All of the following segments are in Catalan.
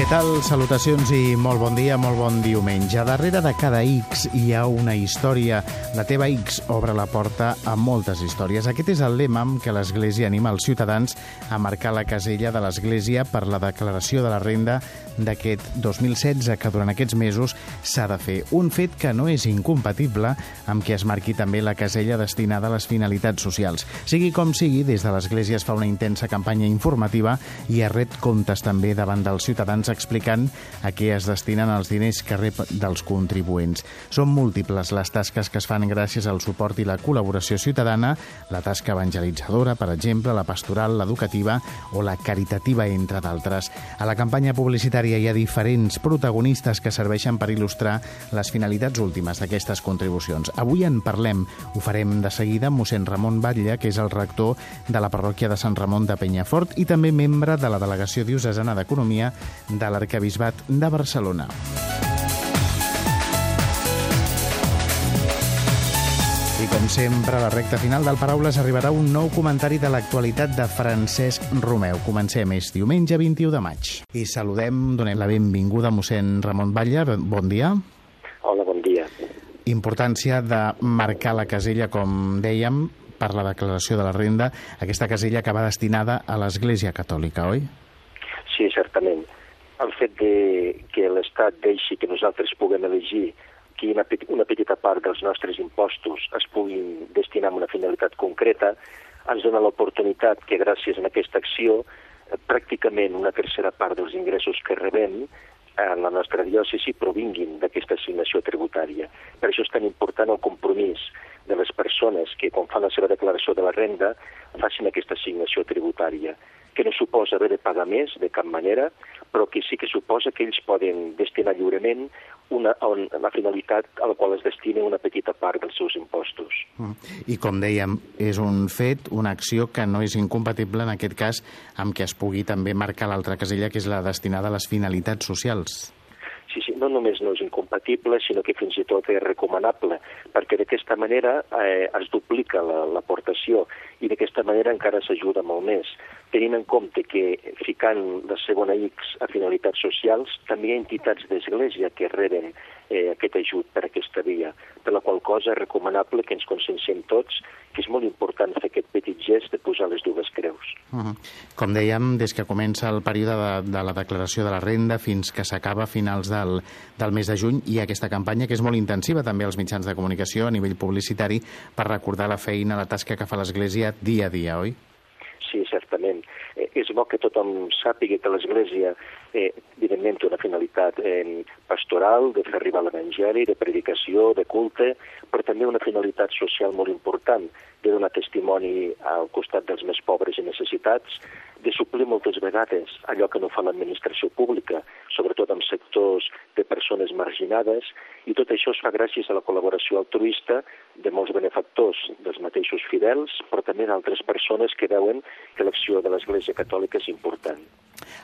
Què tal? Salutacions i molt bon dia, molt bon diumenge. Darrere de cada X hi ha una història. La teva X obre la porta a moltes històries. Aquest és el lema amb què l'Església anima els ciutadans a marcar la casella de l'Església per la declaració de la renda d'aquest 2016, que durant aquests mesos s'ha de fer. Un fet que no és incompatible amb que es marqui també la casella destinada a les finalitats socials. Sigui com sigui, des de l'Església es fa una intensa campanya informativa i es ret comptes també davant dels ciutadans explicant a què es destinen els diners que rep dels contribuents. Són múltiples les tasques que es fan gràcies al suport i la col·laboració ciutadana, la tasca evangelitzadora, per exemple, la pastoral, l'educativa o la caritativa, entre d'altres. A la campanya publicitària hi ha diferents protagonistes que serveixen per il·lustrar les finalitats últimes d'aquestes contribucions. Avui en parlem, ho farem de seguida amb mossèn Ramon Batlle, que és el rector de la parròquia de Sant Ramon de Penyafort i també membre de la Delegació Diocesana d'Economia de l'Arcabisbat de Barcelona. I com sempre, a la recta final del Paraules arribarà un nou comentari de l'actualitat de Francesc Romeu. Comencem, és diumenge 21 de maig. I saludem, donem la benvinguda a mossèn Ramon Batlle. Bon dia. Hola, bon dia. Importància de marcar la casella, com dèiem, per la declaració de la renda, aquesta casella que va destinada a l'Església Catòlica, oi? El fet de que l'Estat deixi que nosaltres puguem elegir que una, una petita part dels nostres impostos es puguin destinar a una finalitat concreta, ens dona l'oportunitat que gràcies a aquesta acció eh, pràcticament una tercera part dels ingressos que rebem en la nostra diòcesi provinguin d'aquesta assignació tributària. Per això és tan important el compromís de les persones que, quan fan la seva declaració de la renda, facin aquesta assignació tributària que no suposa haver de pagar més de cap manera, però que sí que suposa que ells poden destinar lliurement una, una, finalitat a la qual es destina una petita part dels seus impostos. Mm. I com dèiem, és un fet, una acció que no és incompatible en aquest cas amb que es pugui també marcar l'altra casella, que és la destinada a les finalitats socials. No només no és incompatible, sinó que fins i tot és recomanable, perquè d'aquesta manera eh, es duplica l'aportació la, i d'aquesta manera encara s'ajuda molt més. Tenint en compte que ficant la segona X a finalitats socials també hi ha entitats d'església que reben eh, aquest ajut per aquesta via, per la qual cosa és recomanable que ens conscienciem tots que és molt important fer aquest petit gest de posar les dues creus. Uh -huh. Com dèiem, des que comença el període de, de la declaració de la renda fins que s'acaba a finals del, del mes de juny, ha aquesta campanya que és molt intensiva també als mitjans de comunicació a nivell publicitari per recordar la feina, la tasca que fa l'Església dia a dia, oi? Sí, certament. Eh, és bo que tothom sàpiga que l'Església, eh, evidentment, té una finalitat eh, pastoral, de fer arribar l'Evangeli, de predicació, de culte, però també una finalitat social molt important, de donar testimoni al costat dels més pobres i necessitats, de suplir moltes vegades allò que no fa l'administració pública, sobretot en sectors de persones marginades, i tot això es fa gràcies a la col·laboració altruista de molts benefactors, dels mateixos fidels, però també d'altres persones que veuen que l'acció de l'Església Catòlica és important.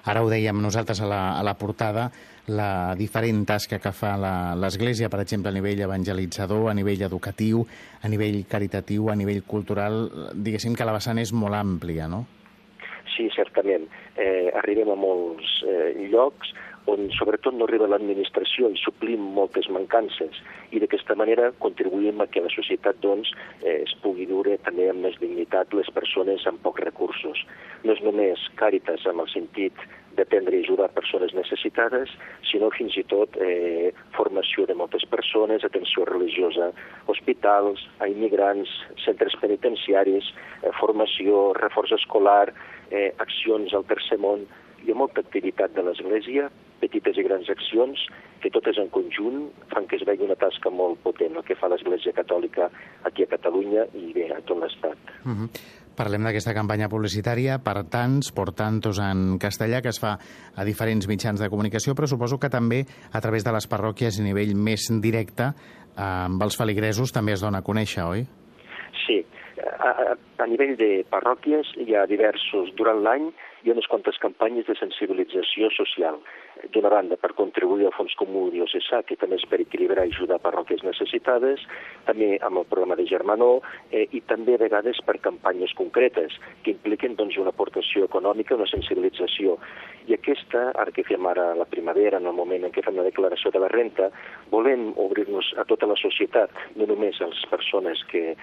Ara ho dèiem nosaltres a la, a la portada, la diferent tasca que fa l'Església, per exemple, a nivell evangelitzador, a nivell educatiu, a nivell caritatiu, a nivell cultural, diguéssim que la vessant és molt àmplia, no? Sí, certament. Eh, arribem a molts eh, llocs on sobretot no arriba l'administració i suplim moltes mancances i d'aquesta manera contribuïm a que la societat doncs, eh, es pugui viure també amb més dignitat les persones amb pocs recursos. No és només càritas amb el sentit d'aprendre i ajudar persones necessitades, sinó fins i tot eh, formació de moltes persones, atenció religiosa, hospitals, a immigrants, centres penitenciaris, eh, formació, reforç escolar, eh, accions al tercer món, hi ha molta activitat de l'Església, petites i grans accions, que totes en conjunt fan que es vegi una tasca molt potent el que fa l'Església Catòlica aquí a Catalunya i bé, a tot l'Estat. Uh -huh. Parlem d'aquesta campanya publicitària per tants, por tantos en castellà, que es fa a diferents mitjans de comunicació, però suposo que també a través de les parròquies a nivell més directe, eh, amb els feligresos també es dona a conèixer, oi? Sí, a, a nivell de parròquies hi ha diversos, durant l'any hi ha unes quantes campanyes de sensibilització social. D'una banda, per contribuir al Fons Comú Diocesà, que també és per equilibrar i ajudar parròquies necessitades, també amb el programa de Germanó, eh, i també a vegades per campanyes concretes, que impliquen doncs, una aportació econòmica, una sensibilització. I aquesta, ara que fem ara la primavera, en el moment en què fem la declaració de la renta, volem obrir-nos a tota la societat, no només a les persones que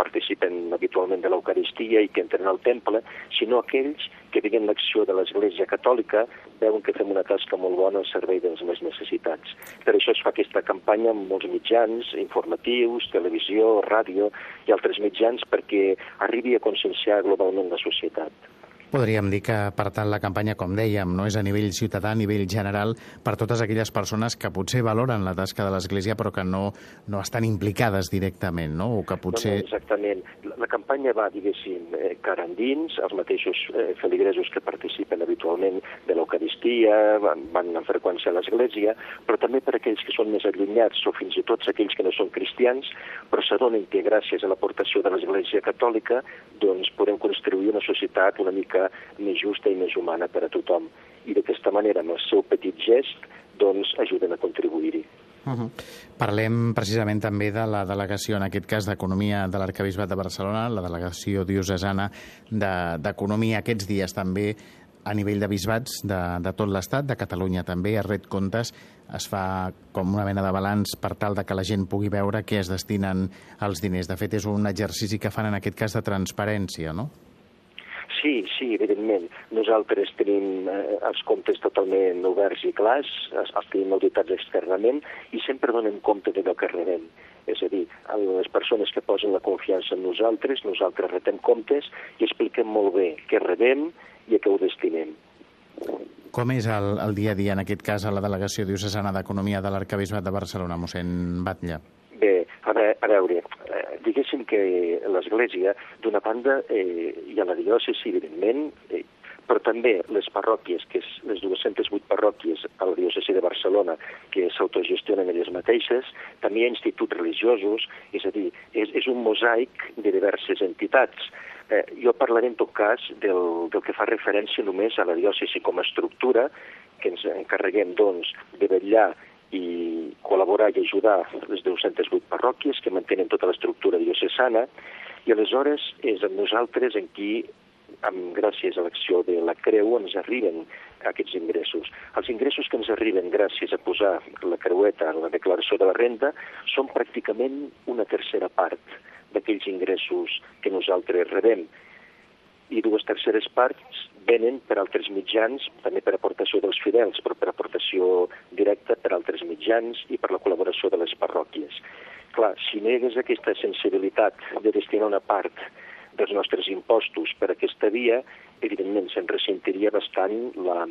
participen habitualment de l'Eucaristia i que entren al temple, sinó aquells que veient l'acció de l'Església Catòlica veuen que fem una tasca molt bona al servei dels més necessitats. Per això es fa aquesta campanya amb molts mitjans informatius, televisió, ràdio i altres mitjans perquè arribi a conscienciar globalment la societat. Podríem dir que, per tant, la campanya, com dèiem, no és a nivell ciutadà, a nivell general, per totes aquelles persones que potser valoren la tasca de l'Església però que no, no estan implicades directament, no? O que potser... No, no, exactament. La, campanya va, diguéssim, eh, cara endins, els mateixos eh, feligresos que participen habitualment de l'Eucaristia, van, van en freqüència a l'Església, però també per aquells que són més allunyats o fins i tot aquells que no són cristians, però s'adonen que gràcies a l'aportació de l'Església Catòlica doncs podem construir una societat una mica més justa i més humana per a tothom. I d'aquesta manera, amb el seu petit gest, doncs ajuden a contribuir-hi. Uh -huh. Parlem precisament també de la delegació, en aquest cas d'Economia de l'Arcabisbat de Barcelona, la delegació diocesana d'Economia. De, Aquests dies també a nivell de bisbats de, de tot l'Estat, de Catalunya també, a Red Comptes es fa com una mena de balanç per tal de que la gent pugui veure què es destinen els diners. De fet, és un exercici que fan en aquest cas de transparència, no? Sí, sí, evidentment. Nosaltres tenim eh, els comptes totalment oberts i clars, els, els tenim auditats externament i sempre donem compte d'allò que rebem. És a dir, les persones que posen la confiança en nosaltres, nosaltres retem comptes i expliquem molt bé què rebem i a què ho destinem. Com és el, el dia a dia, en aquest cas, a la Delegació Diocesana d'Economia de l'Arcabisbat de Barcelona, mossèn Batlle? A, a veure, eh, diguéssim que l'Església, d'una banda, eh, hi ha la diòcesi, evidentment, eh, però també les parròquies, que és les 208 parròquies a la diòcesi de Barcelona, que s'autogestionen elles mateixes, també hi ha instituts religiosos, és a dir, és, és un mosaic de diverses entitats. Eh, jo parlaré en tot cas del, del que fa referència només a la diòcesi com a estructura, que ens encarreguem doncs de vetllar i col·laborar i ajudar les 208 parròquies que mantenen tota l'estructura diocesana i aleshores és amb nosaltres en qui amb, gràcies a l'acció de la Creu ens arriben aquests ingressos. Els ingressos que ens arriben gràcies a posar la creueta en la declaració de la renda són pràcticament una tercera part d'aquells ingressos que nosaltres rebem i dues terceres parts venen per altres mitjans, també per aportació dels fidels, però per aportació directa per altres mitjans i per la col·laboració de les parròquies. Clar, si hagués aquesta sensibilitat de destinar una part dels nostres impostos per aquesta via, evidentment se'n ressentiria bastant la,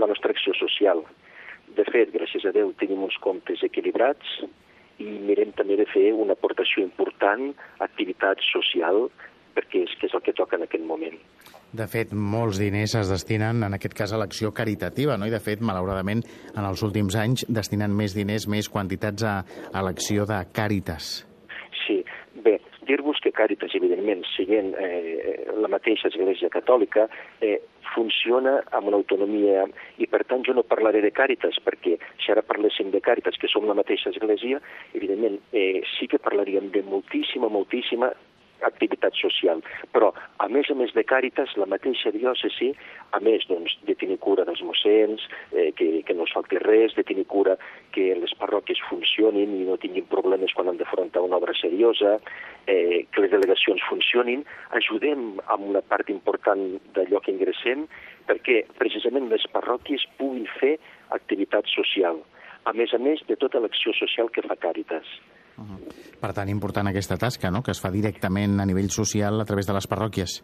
la nostra acció social. De fet, gràcies a Déu, tenim uns comptes equilibrats i mirem també de fer una aportació important a activitat social perquè és, que és el que toca en aquest moment. De fet, molts diners es destinen, en aquest cas, a l'acció caritativa, no? I, de fet, malauradament, en els últims anys destinen més diners, més quantitats a, a l'acció de Càritas. Sí, bé, dir-vos que Càritas, evidentment, siguent eh, la mateixa Església Catòlica, eh, funciona amb una autonomia i per tant jo no parlaré de Càritas perquè si ara parléssim de Càritas que som la mateixa església, evidentment eh, sí que parlaríem de moltíssima, moltíssima activitat social. Però, a més a més de Càritas, la mateixa diòcesi, a més doncs, de tenir cura dels mossens, eh, que, que no es falti res, de tenir cura que les parròquies funcionin i no tinguin problemes quan han d'afrontar una obra seriosa, eh, que les delegacions funcionin, ajudem amb una part important d'allò que ingressem perquè precisament les parròquies puguin fer activitat social, a més a més de tota l'acció social que fa Càritas. Uh -huh. Per tant, important aquesta tasca, no?, que es fa directament a nivell social a través de les parròquies.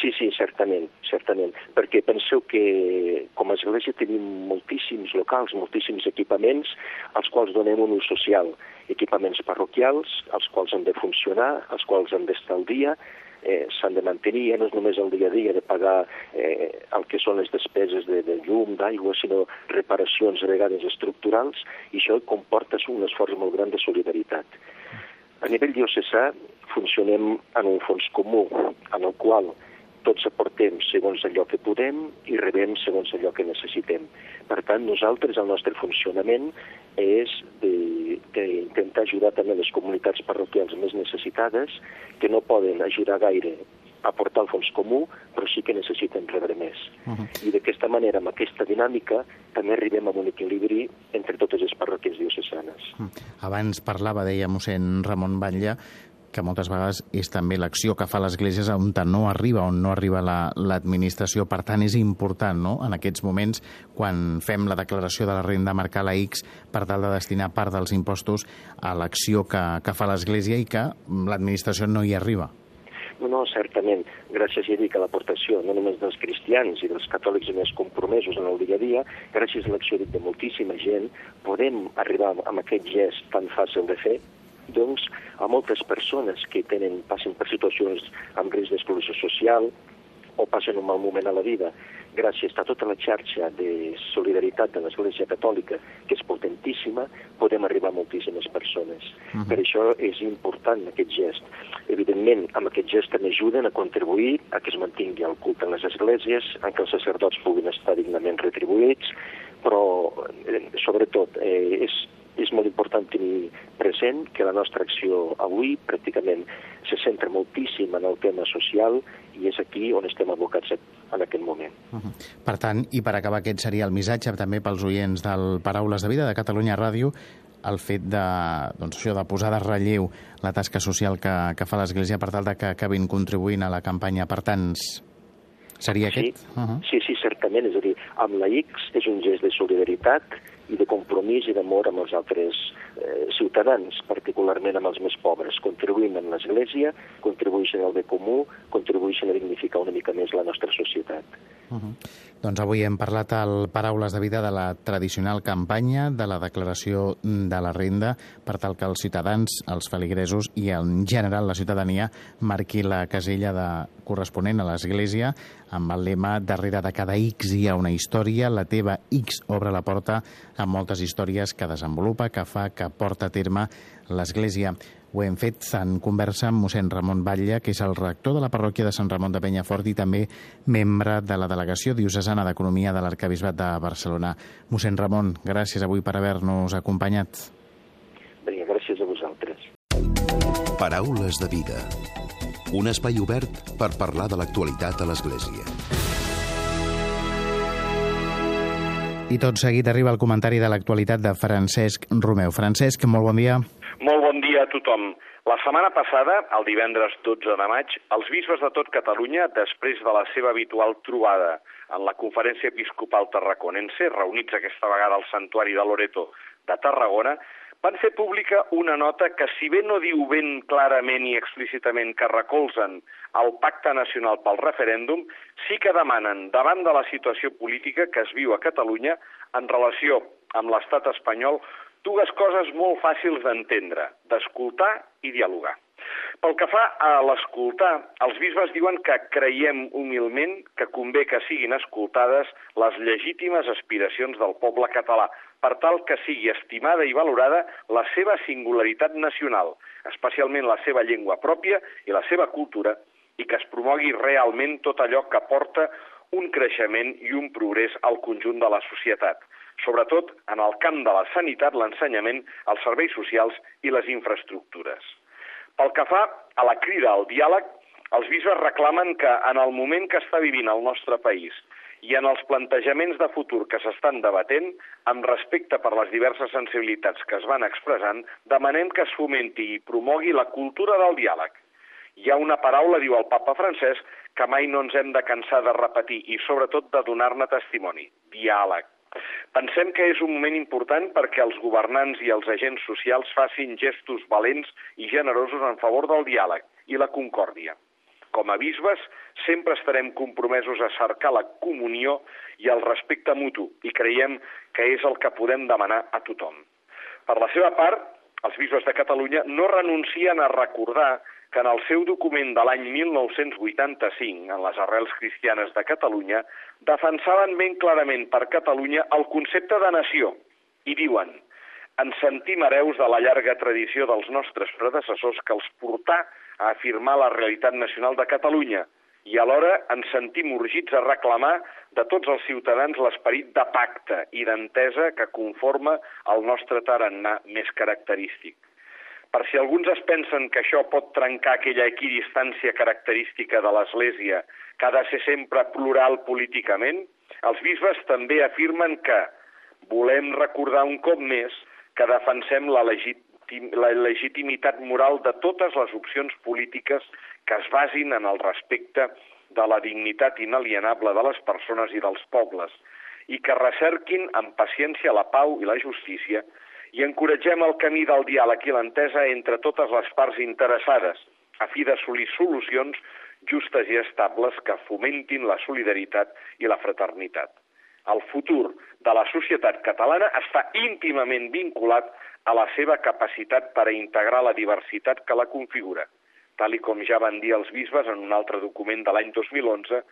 Sí, sí, certament, certament, perquè penseu que com a església tenim moltíssims locals, moltíssims equipaments als quals donem un ús social, equipaments parroquials, els quals han de funcionar, els quals han d'estar al dia, eh, s'han de mantenir, ja no és només el dia a dia de pagar eh, el que són les despeses de, de llum, d'aigua, sinó reparacions a vegades estructurals, i això comporta un esforç molt gran de solidaritat. A nivell diocesà, funcionem en un fons comú, en el qual tots aportem segons allò que podem i rebem segons allò que necessitem. Per tant, nosaltres, el nostre funcionament és d'intentar ajudar també les comunitats parroquials més necessitades, que no poden ajudar gaire a portar el fons comú, però sí que necessiten rebre més. Uh -huh. I d'aquesta manera, amb aquesta dinàmica, també arribem a un equilibri entre totes les parròquies diocesanes. Uh -huh. Abans parlava, deia mossèn Ramon Batlle, que moltes vegades és també l'acció que fa l'Església on no arriba, on no arriba l'administració. La, per tant, és important, no?, en aquests moments, quan fem la declaració de la renda, marcar la X per tal de destinar part dels impostos a l'acció que, que fa l'Església i que l'administració no hi arriba. No, no, certament. Gràcies, ja dic, a l'aportació no només dels cristians i dels catòlics més compromesos en el dia a dia, gràcies a l'acció de moltíssima gent, podem arribar amb aquest gest tan fàcil de fer, doncs, a moltes persones que tenen, passen per situacions amb risc d'exclusió social o passen un mal moment a la vida, gràcies a tota la xarxa de solidaritat de l'Església Catòlica, que és potentíssima, podem arribar a moltíssimes persones. Uh -huh. Per això és important aquest gest. Evidentment, amb aquest gest també ajuden a contribuir a que es mantingui el culte en les esglésies, en què els sacerdots puguin estar dignament retribuïts, però, eh, sobretot, eh, és és molt important tenir present que la nostra acció avui pràcticament se centra moltíssim en el tema social i és aquí on estem abocats en aquest moment. Uh -huh. Per tant, i per acabar aquest seria el missatge també pels oients del Paraules de Vida de Catalunya Ràdio, el fet de, doncs, això, de posar de relleu la tasca social que, que fa l'Església per tal de que acabin contribuint a la campanya per tants Seria sí, aquest? Uh -huh. Sí, sí, certament. És a dir, amb la X és un gest de solidaritat i de compromís i d'amor amb els altres eh, ciutadans, particularment amb els més pobres. Contribuïm en l'Església, contribueixen al bé comú, contribueixen a dignificar una mica més la nostra societat. Uh -huh. Doncs avui hem parlat al Paraules de Vida de la tradicional campanya de la declaració de la renda per tal que els ciutadans, els feligresos i en general la ciutadania marqui la casella de corresponent a l'Església amb el lema darrere de cada X hi ha una història, la teva X obre la porta amb moltes històries que desenvolupa, que fa, que porta a terme l'Església. Ho hem fet en conversa amb mossèn Ramon Batlle, que és el rector de la parròquia de Sant Ramon de Penyafort i també membre de la delegació diocesana d'Economia de l'Arcabisbat de Barcelona. Mossèn Ramon, gràcies avui per haver-nos acompanyat. Vinga, gràcies a vosaltres. Paraules de vida. Un espai obert per parlar de l'actualitat a l'Església. I tot seguit arriba el comentari de l'actualitat de Francesc Romeu. Francesc, molt bon dia. Molt bon dia a tothom. La setmana passada, el divendres 12 de maig, els bisbes de tot Catalunya, després de la seva habitual trobada en la Conferència Episcopal Tarraconense, reunits aquesta vegada al Santuari de Loreto de Tarragona, van fer pública una nota que, si bé no diu ben clarament i explícitament que recolzen el Pacte Nacional pel Referèndum, sí que demanen, davant de la situació política que es viu a Catalunya, en relació amb l'estat espanyol, dues coses molt fàcils d'entendre, d'escoltar i dialogar. Pel que fa a l'escoltar, els bisbes diuen que creiem humilment que convé que siguin escoltades les legítimes aspiracions del poble català, per tal que sigui estimada i valorada la seva singularitat nacional, especialment la seva llengua pròpia i la seva cultura, i que es promogui realment tot allò que porta un creixement i un progrés al conjunt de la societat sobretot en el camp de la sanitat, l'ensenyament, els serveis socials i les infraestructures. Pel que fa a la crida al diàleg, els bisbes reclamen que en el moment que està vivint el nostre país i en els plantejaments de futur que s'estan debatent, amb respecte per les diverses sensibilitats que es van expressant, demanem que es fomenti i promogui la cultura del diàleg. Hi ha una paraula, diu el papa francès, que mai no ens hem de cansar de repetir i sobretot de donar-ne testimoni, diàleg. Pensem que és un moment important perquè els governants i els agents socials facin gestos valents i generosos en favor del diàleg i la concòrdia. Com a bisbes, sempre estarem compromesos a cercar la comunió i el respecte mutu i creiem que és el que podem demanar a tothom. Per la seva part, els bisbes de Catalunya no renuncien a recordar que en el seu document de l'any 1985, en les arrels cristianes de Catalunya, defensaven ben clarament per Catalunya el concepte de nació i diuen ens sentim hereus de la llarga tradició dels nostres predecessors que els portà a afirmar la realitat nacional de Catalunya i alhora ens sentim urgits a reclamar de tots els ciutadans l'esperit de pacte i d'entesa que conforma el nostre tarannà més característic. Per si alguns es pensen que això pot trencar aquella equidistància característica de l'Església, que ha de ser sempre plural políticament, els bisbes també afirmen que volem recordar un cop més que defensem la, legitim, la legitimitat moral de totes les opcions polítiques que es basin en el respecte de la dignitat inalienable de les persones i dels pobles i que recerquin amb paciència la pau i la justícia i encoratgem el camí del diàleg i l'entesa entre totes les parts interessades a fi d'assolir solucions justes i estables que fomentin la solidaritat i la fraternitat. El futur de la societat catalana està íntimament vinculat a la seva capacitat per a integrar la diversitat que la configura, tal i com ja van dir els bisbes en un altre document de l'any 2011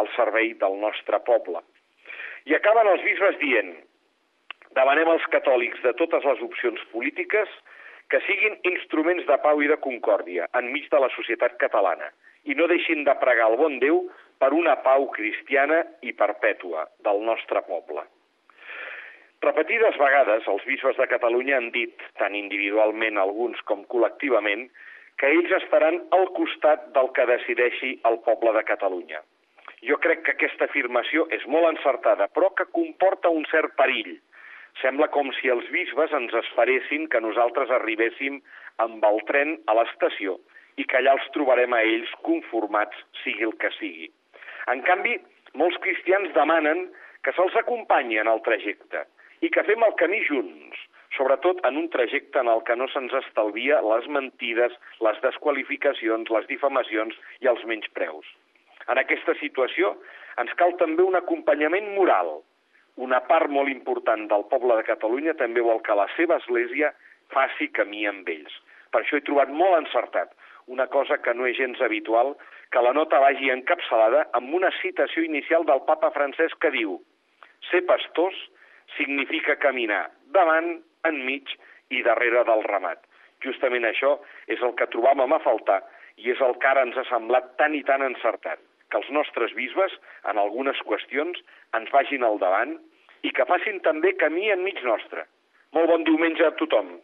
al servei del nostre poble. I acaben els bisbes dient demanem als catòlics de totes les opcions polítiques que siguin instruments de pau i de concòrdia enmig de la societat catalana i no deixin de pregar el bon Déu per una pau cristiana i perpètua del nostre poble. Repetides vegades, els bisbes de Catalunya han dit, tant individualment alguns com col·lectivament, que ells estaran al costat del que decideixi el poble de Catalunya. Jo crec que aquesta afirmació és molt encertada, però que comporta un cert perill. Sembla com si els bisbes ens esperessin que nosaltres arribéssim amb el tren a l'estació i que allà els trobarem a ells conformats, sigui el que sigui. En canvi, molts cristians demanen que se'ls acompanyi en el trajecte i que fem el camí junts, sobretot en un trajecte en el que no se'ns estalvia les mentides, les desqualificacions, les difamacions i els menyspreus. En aquesta situació ens cal també un acompanyament moral. Una part molt important del poble de Catalunya també vol que la seva església faci camí amb ells. Per això he trobat molt encertat una cosa que no és gens habitual, que la nota vagi encapçalada amb una citació inicial del papa francès que diu «Ser pastors significa caminar davant, enmig i darrere del ramat». Justament això és el que trobàvem a faltar i és el que ara ens ha semblat tan i tan encertat, que els nostres bisbes, en algunes qüestions, ens vagin al davant i que facin també camí enmig nostre. Molt bon diumenge a tothom.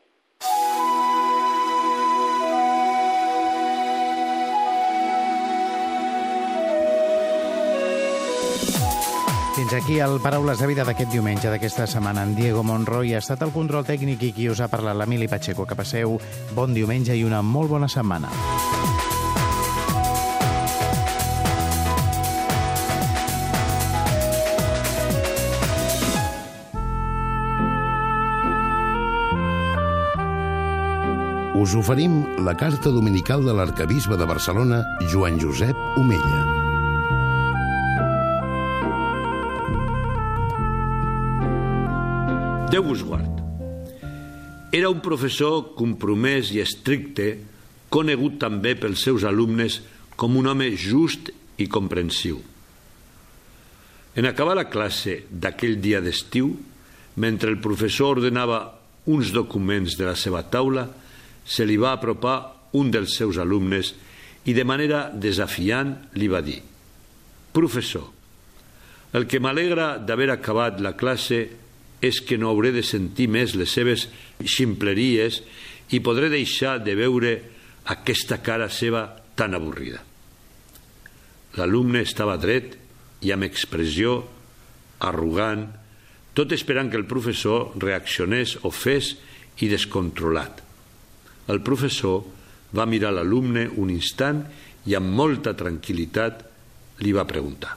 Fins aquí el Paraules de Vida d'aquest diumenge, d'aquesta setmana. En Diego Monroy ha estat el control tècnic i qui us ha parlat, l'Emili Pacheco. Que passeu bon diumenge i una molt bona setmana. Us oferim la carta dominical de l'arcabisbe de Barcelona, Joan Josep Omella. Déu us guard. Era un professor compromès i estricte, conegut també pels seus alumnes com un home just i comprensiu. En acabar la classe d'aquell dia d'estiu, mentre el professor ordenava uns documents de la seva taula, se li va apropar un dels seus alumnes i de manera desafiant li va dir «Professor, el que m'alegra d'haver acabat la classe és que no hauré de sentir més les seves ximpleries i podré deixar de veure aquesta cara seva tan avorrida. L'alumne estava dret i amb expressió arrogant, tot esperant que el professor reaccionés o fes i descontrolat. El professor va mirar l'alumne un instant i amb molta tranquil·litat li va preguntar.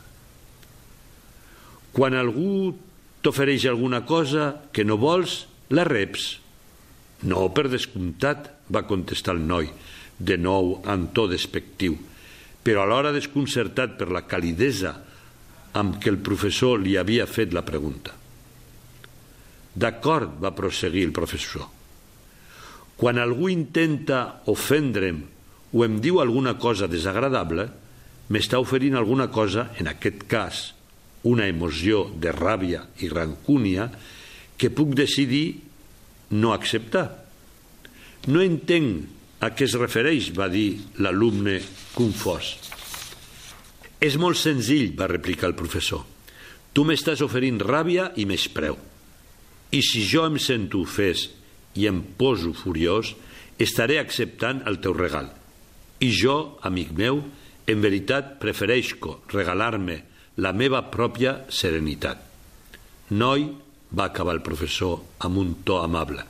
Quan algú t'ofereix alguna cosa que no vols, la reps. No, per descomptat, va contestar el noi, de nou amb to despectiu, però alhora desconcertat per la calidesa amb què el professor li havia fet la pregunta. D'acord, va prosseguir el professor. Quan algú intenta ofendre'm o em diu alguna cosa desagradable, m'està oferint alguna cosa, en aquest cas, una emoció de ràbia i rancúnia que puc decidir no acceptar. No entenc a què es refereix, va dir l'alumne confós. És molt senzill, va replicar el professor. Tu m'estàs oferint ràbia i preu. I si jo em sento ofès i em poso furiós, estaré acceptant el teu regal. I jo, amic meu, en veritat prefereixo regalar-me la meva pròpia serenitat. Noi, va acabar el professor amb un to amable,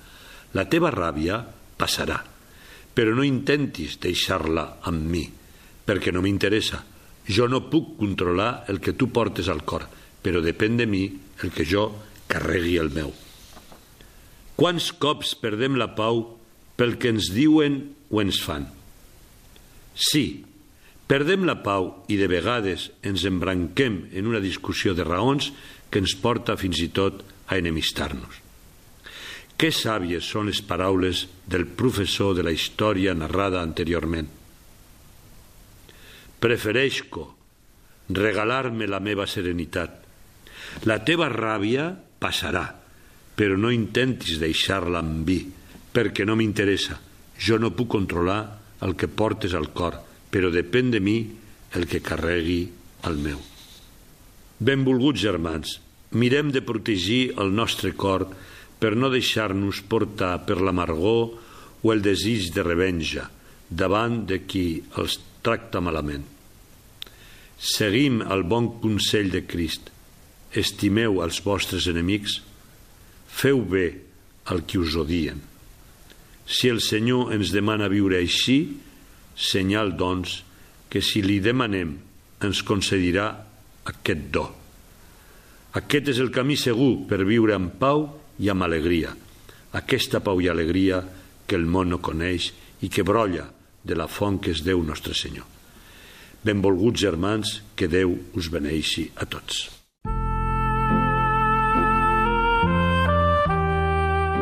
la teva ràbia passarà, però no intentis deixar-la amb mi, perquè no m'interessa. Jo no puc controlar el que tu portes al cor, però depèn de mi el que jo carregui el meu. Quants cops perdem la pau pel que ens diuen o ens fan? Sí, perdem la pau i de vegades ens embranquem en una discussió de raons que ens porta fins i tot a enemistar-nos. Que sàvies són les paraules del professor de la història narrada anteriorment. Prefereixo regalar-me la meva serenitat. La teva ràbia passarà, però no intentis deixar-la amb mi, perquè no m'interessa. Jo no puc controlar el que portes al cor, però depèn de mi el que carregui el meu. Benvolguts germans, mirem de protegir el nostre cor per no deixar-nos portar per l'amargor o el desig de revenja davant de qui els tracta malament. Seguim el bon consell de Crist. Estimeu els vostres enemics, feu bé al qui us odien. Si el Senyor ens demana viure així, senyal, doncs, que si li demanem ens concedirà aquest do. Aquest és el camí segur per viure amb pau i amb alegria. Aquesta pau i alegria que el món no coneix i que brolla de la font que és Déu nostre Senyor. Benvolguts germans, que Déu us beneixi a tots.